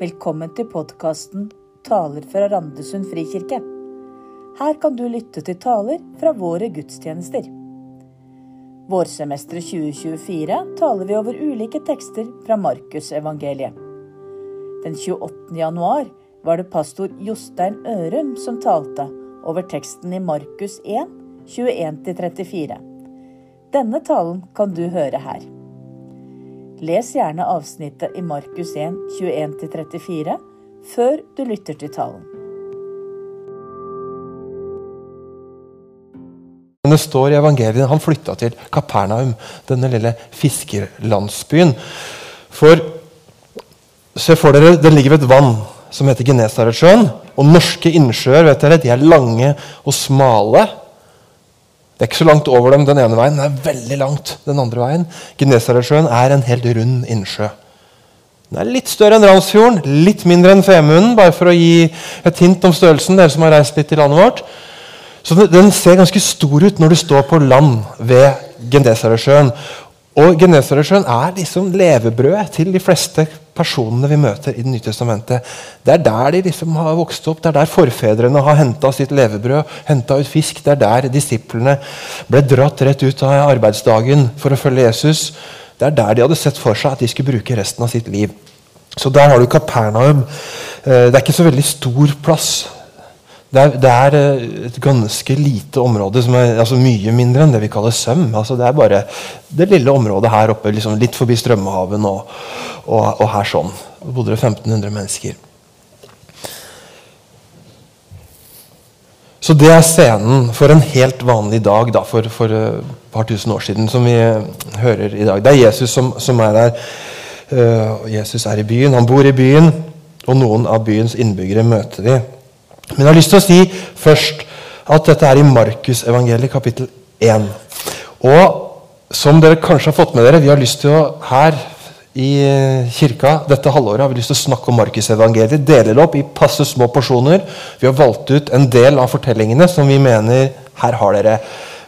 Velkommen til podkasten 'Taler fra Randesund frikirke'. Her kan du lytte til taler fra våre gudstjenester. Vårsemesteret 2024 taler vi over ulike tekster fra Markusevangeliet. Den 28. januar var det pastor Jostein Ørum som talte over teksten i Markus 1, 21-34. Denne talen kan du høre her. Les gjerne avsnittet i Markus 1, 21-34 før du lytter til talen. Det står i evangeliet han flytta til Kapernaum, denne lille fiskerlandsbyen. For se for dere, det ligger ved et vann som heter Genesaretsjøen. Og norske innsjøer vet dere, de er lange og smale. Det er ikke så langt over dem den ene veien, det er veldig langt den andre veien. Genesaretsjøen er en helt rund innsjø. Den er litt større enn Ramsfjorden, litt mindre enn Femunden, bare for å gi et hint om størrelsen. dere som har reist litt i landet vårt. Så Den ser ganske stor ut når du står på land ved Genesaretsjøen. Og Genesaretsjøen er liksom levebrødet til de fleste personene vi møter i Det nye testamentet. Det er der de liksom har vokst opp, det er der forfedrene har henta sitt levebrød, henta ut fisk. Det er der disiplene ble dratt rett ut av arbeidsdagen for å følge Jesus. Det er der de hadde sett for seg at de skulle bruke resten av sitt liv. Så der har du Kapernaum. Eh, det er ikke så veldig stor plass. Det er, det er, eh, et ganske lite område, som er altså mye mindre enn det vi kaller Søm. Altså det er bare det lille området her oppe, liksom litt forbi Strømmehaven og, og, og her sånn. Det bodde det 1500 mennesker. Så det er scenen for en helt vanlig dag da, for, for et par tusen år siden, som vi hører i dag. Det er Jesus som, som er der. Uh, Jesus er i byen, han bor i byen, og noen av byens innbyggere møter de. Men jeg har lyst til å si først at dette er i Markusevangeliet kapittel 1. Og som dere kanskje har fått med dere, vi har lyst til å her i kirka dette halvåret har vi lyst til å snakke om Markusevangeliet. Dele det opp i passe små porsjoner. Vi har valgt ut en del av fortellingene som vi mener Her har dere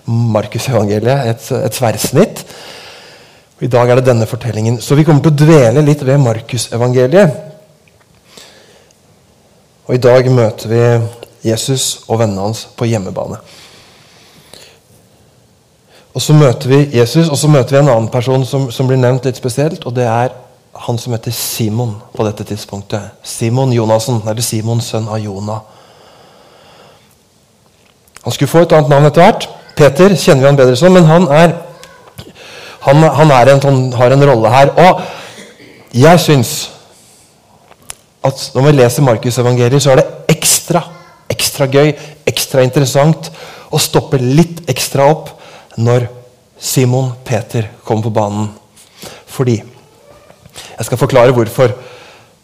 Markusevangeliet, et, et tverrsnitt. I dag er det denne fortellingen. Så vi kommer til å dvele litt ved Markusevangeliet. Og i dag møter vi Jesus og vennene hans på hjemmebane. Og så møter vi Jesus, og så møter vi en annen person som, som, blir nevnt litt spesielt. og Det er han som heter Simon på dette tidspunktet. Simon Jonassen, eller Simon, sønn av Jonah. Han skulle få et annet navn etter hvert. Peter kjenner vi han bedre som, men han, er, han, han er en, sånn, har en rolle her. Og jeg syns at når vi leser Markusevangeliet, så er det ekstra, ekstra gøy, ekstra interessant å stoppe litt ekstra opp når Simon Peter kommer på banen. Fordi Jeg skal forklare hvorfor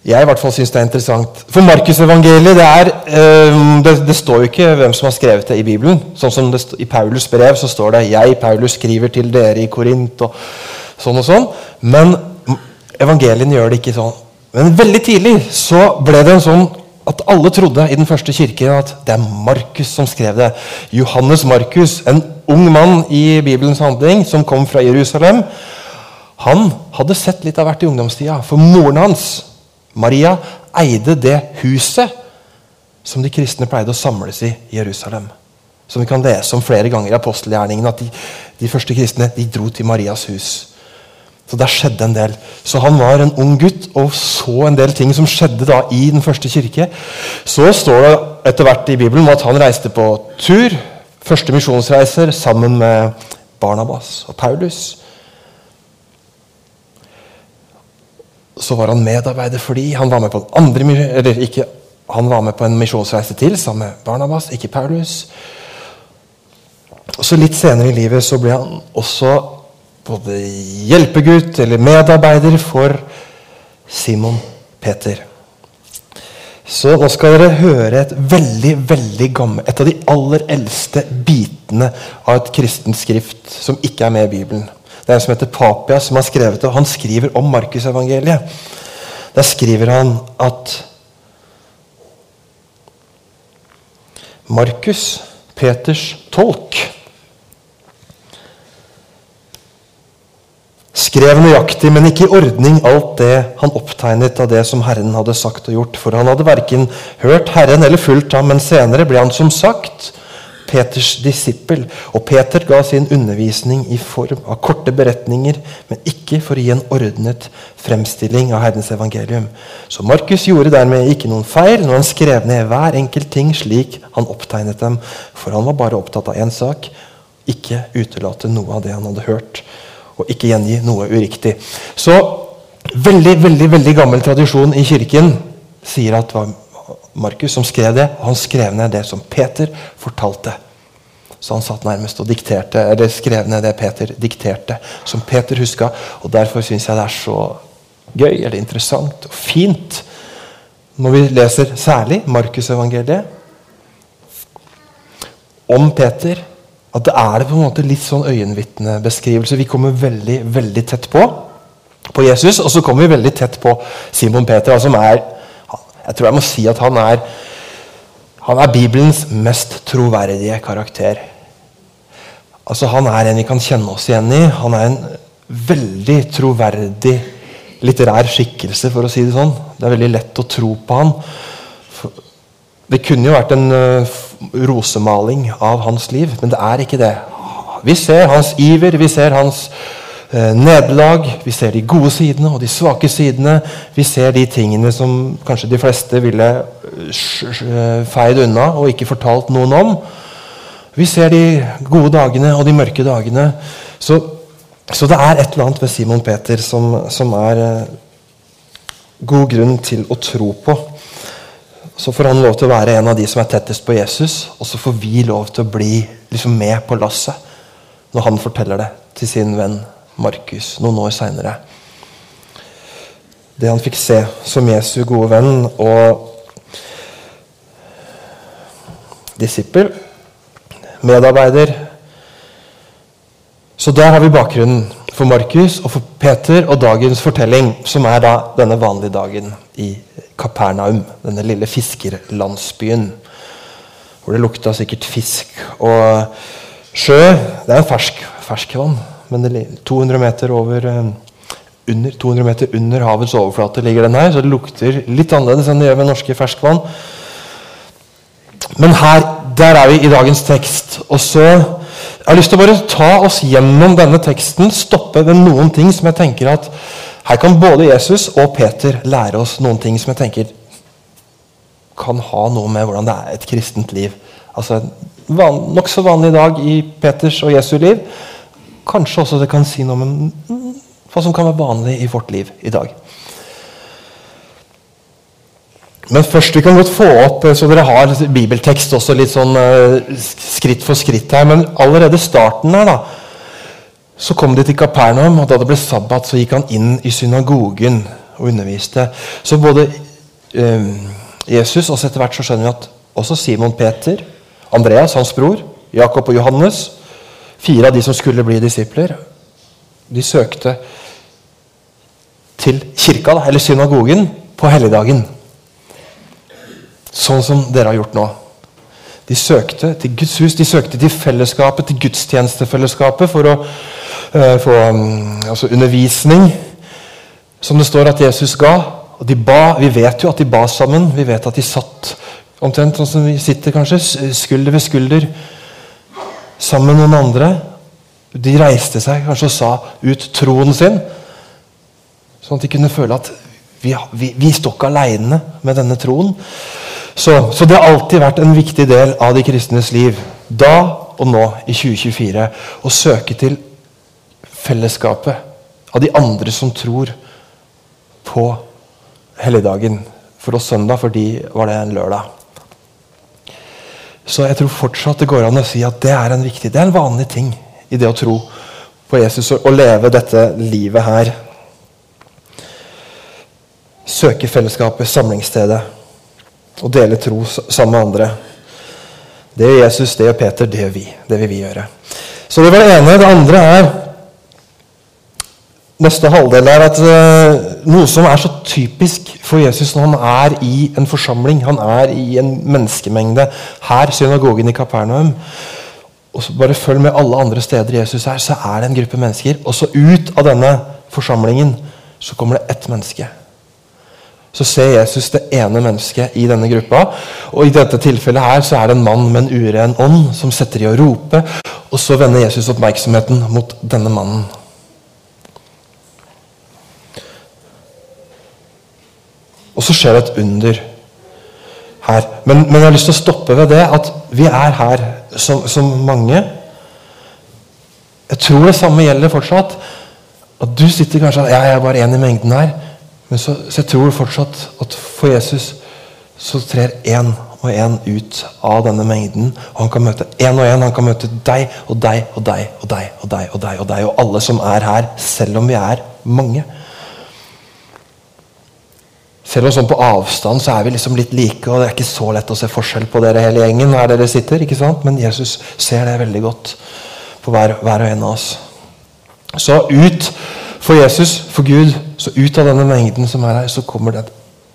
jeg i hvert fall syns det er interessant. For Markusevangeliet det, øh, det, det står jo ikke hvem som har skrevet det i Bibelen. Sånn som det, I Paulus brev så står det 'Jeg, Paulus, skriver til dere i Korint' og sånn og sånn. Men evangeliene gjør det ikke sånn. Men veldig tidlig så ble det en sånn at alle trodde i den første kirken at det er Markus som skrev det. Johannes Markus, en ung mann i Bibelens handling som kom fra Jerusalem. Han hadde sett litt av hvert i ungdomstida, for moren hans, Maria, eide det huset som de kristne pleide å samles i Jerusalem. Som vi kan lese om flere ganger i apostelgjerningene, at de, de første kristne de dro til Marias hus. Så der skjedde en del. Så han var en ung gutt og så en del ting som skjedde da i den første kirke. Så står det etter hvert i Bibelen at han reiste på tur. Første misjonsreiser sammen med Barnabas og Paulus. Så var han medarbeider fordi han var med på en andre eller ikke, han var med på en misjonsreise til sammen med Barnabas, ikke Paulus. Og så Litt senere i livet så ble han også både hjelpegutt eller medarbeider for Simon Peter. Så nå skal dere høre et veldig, veldig gammelt, et av de aller eldste bitene av et kristent skrift som ikke er med i Bibelen. Det er en som heter Papias, som har skrevet det. Han skriver om Markusevangeliet. Der skriver han at Markus, Peters tolk, skrev nøyaktig, men ikke i ordning, alt det han opptegnet av det som Herren hadde sagt og gjort. For han hadde verken hørt Herren eller fulgt ham, men senere ble han som sagt Peters disippel. Og Peter ga sin undervisning i form av korte beretninger, men ikke for å gi en ordnet fremstilling av Herrens evangelium. Så Markus gjorde dermed ikke noen feil når han skrev ned hver enkelt ting slik han opptegnet dem, for han var bare opptatt av én sak ikke utelate noe av det han hadde hørt og ikke gjengi noe uriktig. Så veldig veldig, veldig gammel tradisjon i kirken sier at det var Markus som skrev det, og han skrev ned det som Peter fortalte. Så han satt nærmest og dikterte, eller skrev ned det Peter dikterte, som Peter huska. Og derfor syns jeg det er så gøy eller interessant og fint når vi leser særlig Markusevangeliet om Peter at det er på en måte litt sånn øyenvitnebeskrivelse. Vi kommer veldig veldig tett på på Jesus, og så kommer vi veldig tett på Simon Peter. som er, Jeg tror jeg må si at han er, han er Bibelens mest troverdige karakter. Altså Han er en vi kan kjenne oss igjen i. Han er en veldig troverdig litterær skikkelse, for å si det sånn. Det er veldig lett å tro på han. Det kunne jo vært en uh, rosemaling av hans liv, men det er ikke det. Vi ser hans iver, vi ser hans eh, nederlag, vi ser de gode sidene og de svake sidene. Vi ser de tingene som kanskje de fleste ville uh, feid unna og ikke fortalt noen om. Vi ser de gode dagene og de mørke dagene. Så, så det er et eller annet ved Simon Peter som, som er god grunn til å tro på. Så får han lov til å være en av de som er tettest på Jesus, og så får vi lov til å bli liksom med på lasset når han forteller det til sin venn Markus noen år seinere. Det han fikk se som Jesu gode venn og disippel, medarbeider. Så der har vi bakgrunnen for Markus og for Peter og dagens fortelling, som er da denne vanlige dagen i Kapernaum, denne lille fiskerlandsbyen. Hvor det lukta sikkert fisk og sjø. Det er fersk, ferskvann, men det 200 meter over eh, under, 200 meter under havets overflate ligger den her, så det lukter litt annerledes enn det gjør ved norske ferskvann. Men her, der er vi i dagens tekst. Og så Jeg har lyst til å bare ta oss gjennom denne teksten, stoppe ved noen ting som jeg tenker at her kan både Jesus og Peter lære oss noen ting som jeg tenker kan ha noe med hvordan det er et kristent liv. Altså En nokså vanlig dag i Peters og Jesu liv. Kanskje også det kan si noe om hva som kan være vanlig i vårt liv i dag. Men først vi kan godt få opp så dere har bibeltekst også litt sånn uh, skritt for skritt her. Men allerede starten her, da, så kom de til Kapernaum, og da det ble sabbat, så gikk han inn i synagogen og underviste. Så både eh, Jesus og etter hvert så skjønner vi at også Simon Peter, Andreas, hans bror, Jakob og Johannes, fire av de som skulle bli disipler, de søkte til kirka, eller synagogen, på helligdagen. Sånn som dere har gjort nå. De søkte til Guds hus, de søkte til fellesskapet, til gudstjenestefellesskapet for å uh, få um, altså undervisning, som det står at Jesus ga. Og de ba, Vi vet jo at de ba sammen. Vi vet at de satt omtrent sånn som vi sitter, kanskje, skulder ved skulder sammen med noen andre. De reiste seg kanskje og sa ut troen sin, sånn at de kunne føle at vi, vi, vi står ikke aleine med denne troen. Så, så, det har alltid vært en viktig del av de kristnes liv, da og nå i 2024, å søke til fellesskapet av de andre som tror på helligdagen. For oss søndag, for de var det en lørdag. Så jeg tror fortsatt det går an å si at det er en viktig, det er en vanlig ting i det å tro på Jesus og leve dette livet her. Søke fellesskapet, samlingsstedet og dele tro sammen med andre. Det gjør Jesus, det gjør Peter, det gjør vi. Det vil vi gjøre. Så det var det ene. Det andre er Neste halvdel er at uh, noe som er så typisk for Jesus når han er i en forsamling, han er i en menneskemengde. Her, synagogen i Kapernaum. Og så Bare følg med alle andre steder Jesus er, så er det en gruppe mennesker. Og så ut av denne forsamlingen, så kommer det ett menneske. Så ser Jesus det ene mennesket i denne gruppa. Og I dette tilfellet her så er det en mann med en uren ånd som setter i å rope. Og så vender Jesus oppmerksomheten mot denne mannen. Så skjer det et under her. Men, men, jeg har lyst til å stoppe ved det at vi er her som, som mange. Jeg tror det samme gjelder fortsatt. At du sitter kanskje ja, jeg er bare én i mengden her. Men så, så, jeg tror fortsatt at for Jesus så trer én og én ut av denne mengden. Og han kan møte én og én. Han kan møte deg og deg og deg og deg og deg og deg og deg og alle som er her, selv om vi er mange. Selv om sånn på avstand så er vi liksom litt like, og det er ikke så lett å se forskjell på dere hele gjengen. her dere sitter, ikke sant? Men Jesus ser det veldig godt på hver, hver og en av oss. Så ut for Jesus, for Gud, så ut av denne mengden som er her, så kommer det,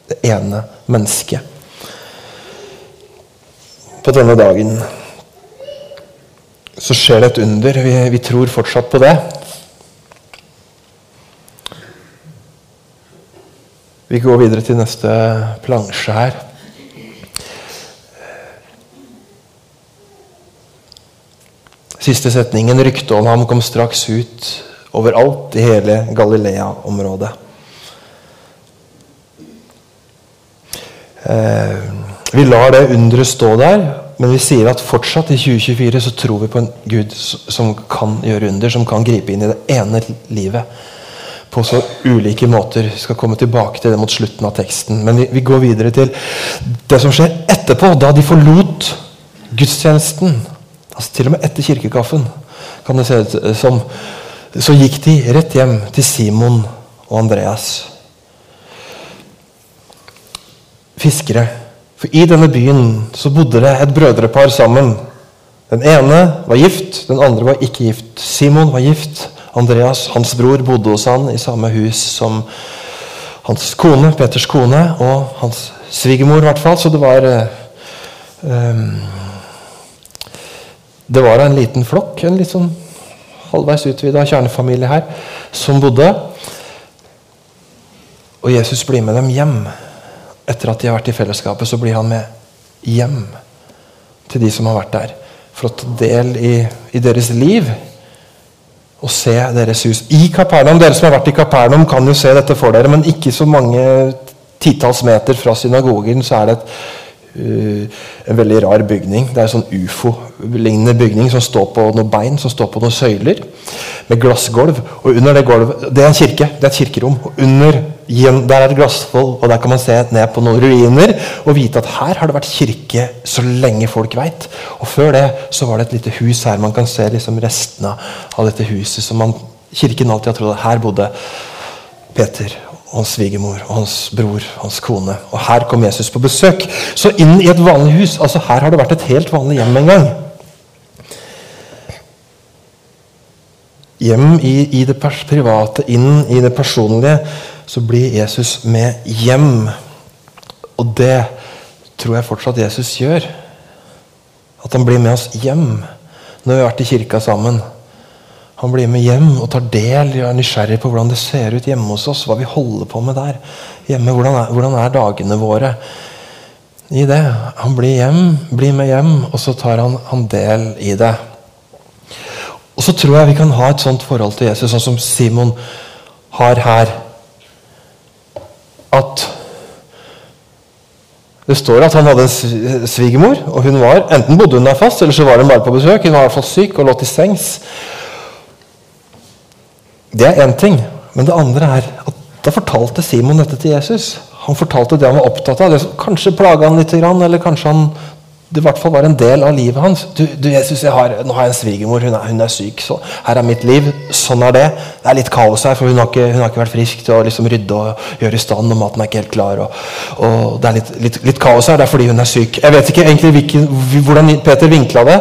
det ene mennesket. På denne dagen så skjer det et under. Vi, vi tror fortsatt på det. Vi går videre til neste plansje her. Siste setningen. Ryktet om ham kom straks ut overalt i hele Galilea-området. Eh, vi lar det underet stå der, men vi sier at fortsatt i 2024 så tror vi på en Gud som kan gjøre under, som kan gripe inn i det ene livet på så ulike måter. Vi skal komme tilbake til det mot slutten av teksten. Men vi, vi går videre til det som skjer etterpå, da de forlot gudstjenesten. Altså Til og med etter kirkekaffen, kan det se ut som. Så gikk de rett hjem til Simon og Andreas. Fiskere. For i denne byen så bodde det et brødrepar sammen. Den ene var gift, den andre var ikke gift. Simon var gift, Andreas, hans bror, bodde hos han i samme hus som hans kone, Peters kone, og hans svigermor, i hvert fall. Så det var um, Det var en liten flokk, en litt sånn halvveis utvida kjernefamilie her, som bodde. Og Jesus blir med dem hjem. Etter at de har vært i fellesskapet, så blir han med hjem til de som har vært der. For å ta del i, i deres liv og se deres hus. I Kapernaum, Dere som har vært i Kapernaum, kan jo se dette for dere, men ikke så mange titalls meter fra synagogen så er det et, en veldig rar bygning. Det er en sånn ufo-lignende bygning som står på noen bein, som står på noen søyler, med glassgulv. Og under det gulvet Det er en kirke. Det er et kirkerom. og under der er det glassvoll, og der kan man se ned på noen ruiner og vite at her har det vært kirke så lenge folk veit. Og før det så var det et lite hus her. Man kan se liksom restene av dette huset. som man, Kirken alltid har trodd at her bodde Peter og hans svigermor og hans bror hans kone. Og her kom Jesus på besøk. Så inn i et vanlig hus. altså Her har det vært et helt vanlig hjem en gang. Hjem i, i det private, inn i det personlige så blir Jesus med hjem. Og det tror jeg fortsatt Jesus gjør. At han blir med oss hjem når vi har vært i kirka sammen. Han blir med hjem og tar del, og er nysgjerrig på hvordan det ser ut hjemme hos oss. Hva vi holder på med der. Hjemme, Hvordan er, hvordan er dagene våre i det? Han blir hjem, blir med hjem, og så tar han, han del i det. Og så tror jeg vi kan ha et sånt forhold til Jesus, sånn som Simon har her at det står at han hadde en svigermor, og hun var, enten bodde hun der fast, eller så var hun bare på besøk. Hun var i hvert fall syk og lå til sengs. Det er én ting. Men det andre er at da fortalte Simon dette til Jesus. Han fortalte det han var opptatt av. Kanskje plaga han litt, eller kanskje han det i hvert fall var en del av livet hans. Du, du Jesus, har, Nå har jeg en svigermor, hun, hun, er syk. så Her er mitt liv. Sånn er det. Det er litt kaos her, for hun har ikke, hun har ikke vært frisk til å liksom rydde og gjøre i stand, og maten er ikke helt klar. Og, og Det er litt, litt, litt, kaos her. Det er fordi hun er syk. Jeg vet ikke egentlig hvilken, hvordan Peter vinkla det,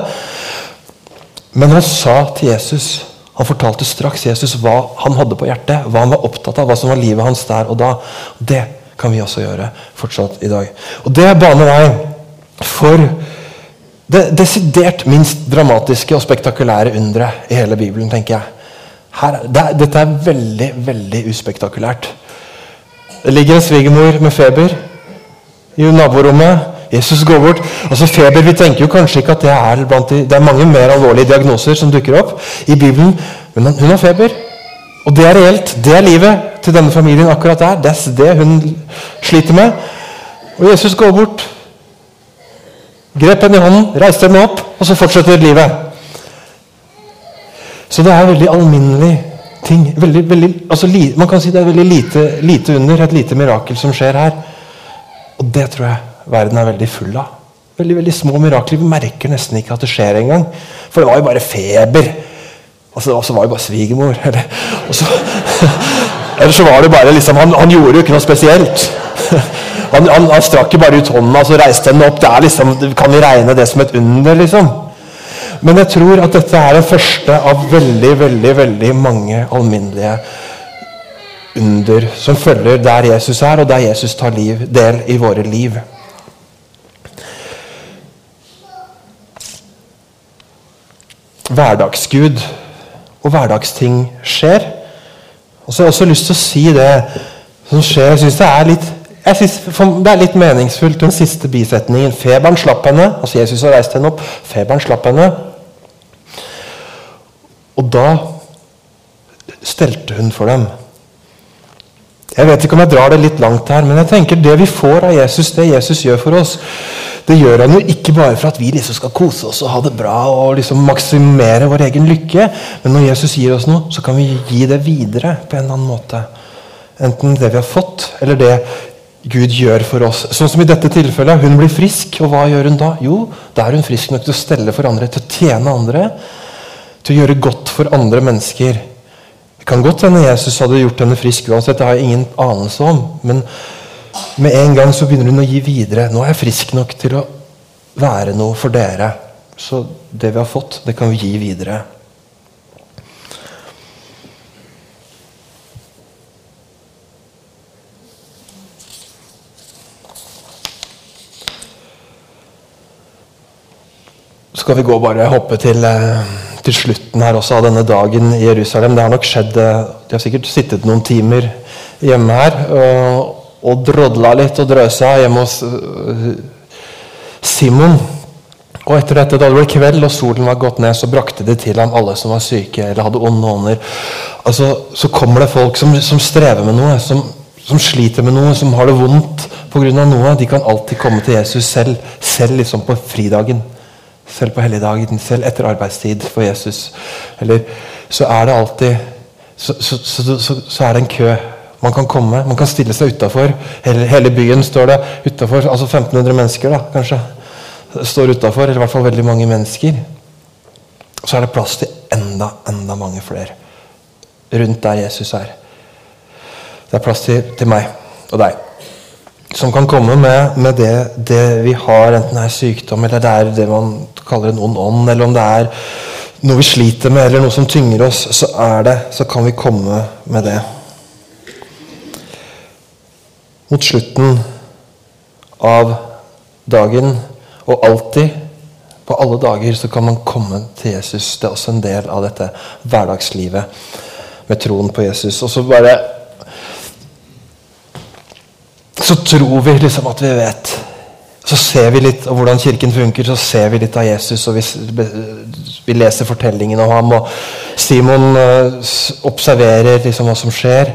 men han sa til Jesus han fortalte straks Jesus hva han hadde på hjertet, hva han var opptatt av, hva som var livet hans der og da. Det kan vi også gjøre fortsatt i dag. Og Det baner vei for det desidert minst dramatiske og spektakulære underet i hele Bibelen, tenker jeg. Her, det, dette er veldig, veldig uspektakulært. Det ligger en svigermor med feber i naborommet. Jesus går bort. altså Feber, Vi tenker jo kanskje ikke at det er blant de, det er mange mer alvorlige diagnoser som dukker opp i Bibelen, men hun har feber. Og det er reelt. Det er livet til denne familien akkurat der. Det er det hun sliter med. Og Jesus går bort, grep henne i hånden, reiste henne opp, og så fortsetter livet. Så det er veldig alminnelig ting. Veldig, veldig, altså, man kan si det er veldig lite, lite under, et lite mirakel som skjer her. Og det tror jeg verden er veldig full av. Veldig veldig små mirakler. Vi merker nesten ikke at det skjer engang. For det var jo bare feber. Og så, var det bare svigermor. Eller, så, eller så var det bare liksom, han, han gjorde jo ikke noe spesielt. Han, han, han strakk jo bare ut hånda og så reiste henne opp. Det er liksom, Kan vi regne det som et under, liksom? Men jeg tror at dette er den første av veldig, veldig, veldig mange alminnelige under som følger der Jesus er, og der Jesus tar liv, del i våre liv. Hverdagsgud og hverdagsting skjer. Og så har jeg også lyst til å si det som skjer. Jeg syns det er litt det er litt meningsfullt, den siste bisetningen. Feberen slapp henne. altså Jesus har reist henne opp. Feberen slapp henne. Og da stelte hun for dem. Jeg vet ikke om jeg drar det litt langt her, men jeg tenker det vi får av Jesus, det Jesus gjør for oss, det gjør han jo ikke bare for at vi liksom skal kose oss og ha det bra og liksom maksimere vår egen lykke. Men når Jesus gir oss noe, så kan vi gi det videre på en eller annen måte. Enten det vi har fått, eller det Gud gjør for oss. Sånn som i dette tilfellet. Hun blir frisk, og hva gjør hun da? Jo, da er hun frisk nok til å stelle for andre, til å tjene andre. Til å gjøre godt for andre mennesker. Det kan godt hende Jesus hadde gjort henne frisk uansett, det har jeg ingen anelse om. Men med en gang så begynner hun å gi videre. 'Nå er jeg frisk nok til å være noe for dere.' Så det vi har fått, det kan vi gi videre. Skal vi gå bare hoppe til, eh, til slutten her også av denne dagen i Jerusalem. Det har nok skjedd eh, De har sikkert sittet noen timer hjemme her. og og drodla litt og drøsa hjemme hos uh, Simon. Og etter dette, Da det ble kveld og solen var gått ned, så brakte de til ham alle som var syke eller hadde onde ånder. Altså, så kommer det folk som, som strever med noe, som, som, sliter med noe, som har det vondt pga. noe. De kan alltid komme til Jesus selv, selv liksom på fridagen. Selv på helligdagen, selv etter arbeidstid for Jesus. Eller så er det alltid så, så, så, så er det en kø man kan komme, man kan stille seg utafor. Hele, hele, byen står det utafor. Altså 1500 mennesker, da, kanskje. Står utafor, eller i hvert fall veldig mange mennesker. Så er det plass til enda, enda mange flere rundt der Jesus er. Det er plass til, til meg og deg. Som kan komme med, med det, det, vi har, enten det er sykdom, eller det er det man kaller en ond ånd, eller om det er noe vi sliter med, eller noe som tynger oss, så er det, så kan vi komme med det mot slutten av dagen, og alltid, på alle dager, så kan man komme til Jesus. Det er også en del av dette hverdagslivet med troen på Jesus. Og så bare Så tror vi liksom at vi vet. Så ser vi litt av hvordan kirken funker, så ser vi litt av Jesus. og Vi, vi leser fortellingen om ham, og Simon uh, observerer liksom hva som skjer.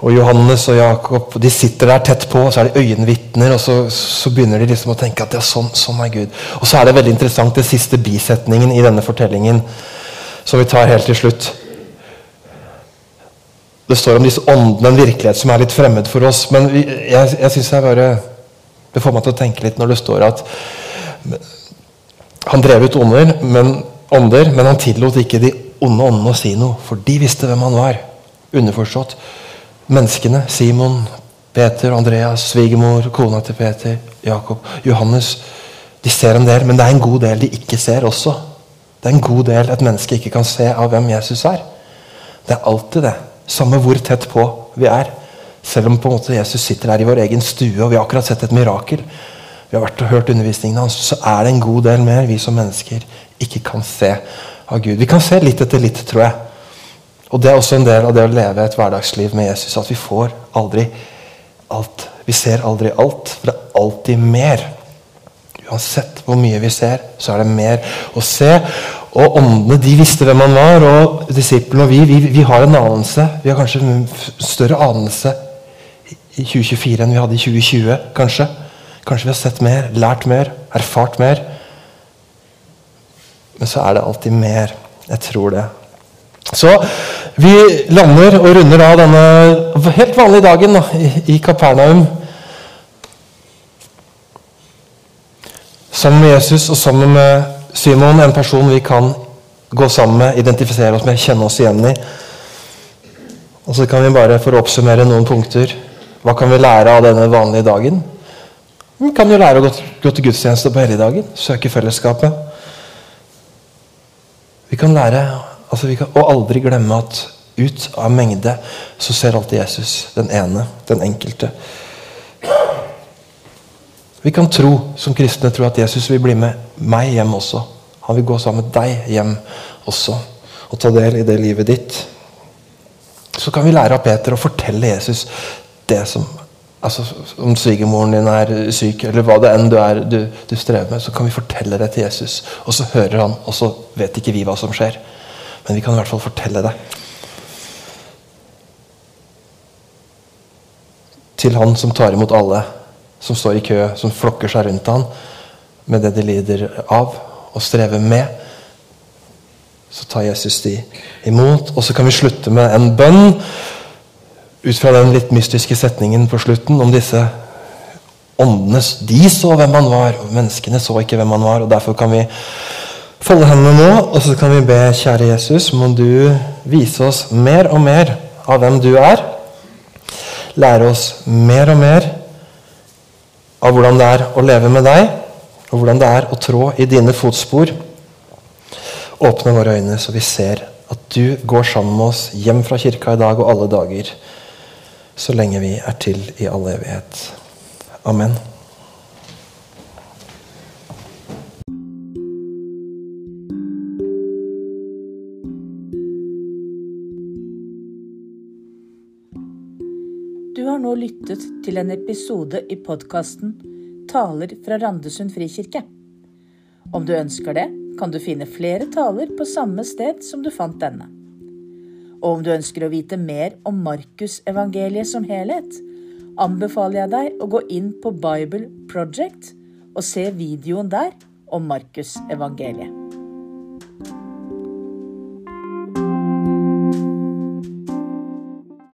Og Johannes og Jakob de sitter der tett på, og så er de øyenvitner. Og så, så, begynner de liksom å tenke at ja, sånn, sånn, er Gud. Og så er det veldig interessant den siste bisetningen i denne fortellingen, som vi tar helt til slutt. Det står om disse åndene, en virkelighet som er litt fremmed for oss. Men jeg, jeg synes jeg bare, det får meg til å tenke litt når det står at han drev ut ånder, men, ånder, men han tillot ikke de onde åndene å si noe, for de visste hvem han var. Underforstått menneskene. Simon, Peter, Andreas, svigermor, kona til Peter, Jakob, Johannes. De ser en del, men det er en god del de ikke ser også. Det er en god del et menneske ikke kan se av hvem Jesus er. Det er alltid det. Samme hvor tett på vi er. Selv om på en måte Jesus sitter der i vår egen stue og vi har akkurat sett et mirakel, vi har vært og hørt undervisningen hans, så er det en god del mer vi som mennesker ikke kan se av Gud. Vi kan se litt etter litt, tror jeg. Og Det er også en del av det å leve et hverdagsliv med Jesus, at vi får aldri alt. Vi ser aldri alt, for det er alltid mer. Uansett hvor mye vi ser, så er det mer å se. Og åndene de visste hvem han var, og disiplene og vi, vi, vi har en anelse. Vi har kanskje en større anelse i 2024 enn vi hadde i 2020. Kanskje Kanskje vi har sett mer, lært mer, erfart mer. Men så er det alltid mer. Jeg tror det. Så vi lander og runder av denne helt vanlige dagen da, i, Kapernaum. Sammen med Jesus og sammen med Simon, en person vi kan gå sammen med, identifisere oss med, kjenne oss igjen i. Og så kan vi bare for å oppsummere noen punkter. Hva kan vi lære av denne vanlige dagen? Vi kan jo lære å gå til gudstjeneste på helligdagen. Søke fellesskapet. Vi kan lære altså vi kan, og aldri glemme at ut av mengde så ser alltid Jesus den ene, den enkelte. Vi kan tro som kristne tro at Jesus vil bli med meg hjem også. Han vil gå sammen med deg hjem også og ta del i det livet ditt. Så kan vi lære av Peter å fortelle Jesus det som altså, Om svigermoren din er syk, eller hva det enn du, er, du, du strever med, så kan vi fortelle det til Jesus. Og så hører han, og så vet ikke vi hva som skjer. Men vi kan i hvert fall fortelle det. Til han som tar imot alle som står i kø, som flokker seg rundt han med det de lider av og strever med. Så tar Jesus de imot. Og så kan vi slutte med en bønn ut fra den litt mystiske setningen på slutten om disse åndene. De så hvem han var, og menneskene så ikke hvem han var. og Derfor kan vi folde hendene nå, og så kan vi be, kjære Jesus, må du vise oss mer og mer av hvem du er. Lære oss mer og mer av hvordan det er å leve med deg, og hvordan det er å trå i dine fotspor. Åpne våre øyne så vi ser at du går sammen med oss hjem fra kirka i dag og alle dager, så lenge vi er til i all evighet. Amen. Nå lyttet til en episode i podkasten Taler fra Randesund frikirke. Om du ønsker det, kan du finne flere taler på samme sted som du fant denne. Og om du ønsker å vite mer om Markusevangeliet som helhet, anbefaler jeg deg å gå inn på Bible Project og se videoen der om Markusevangeliet.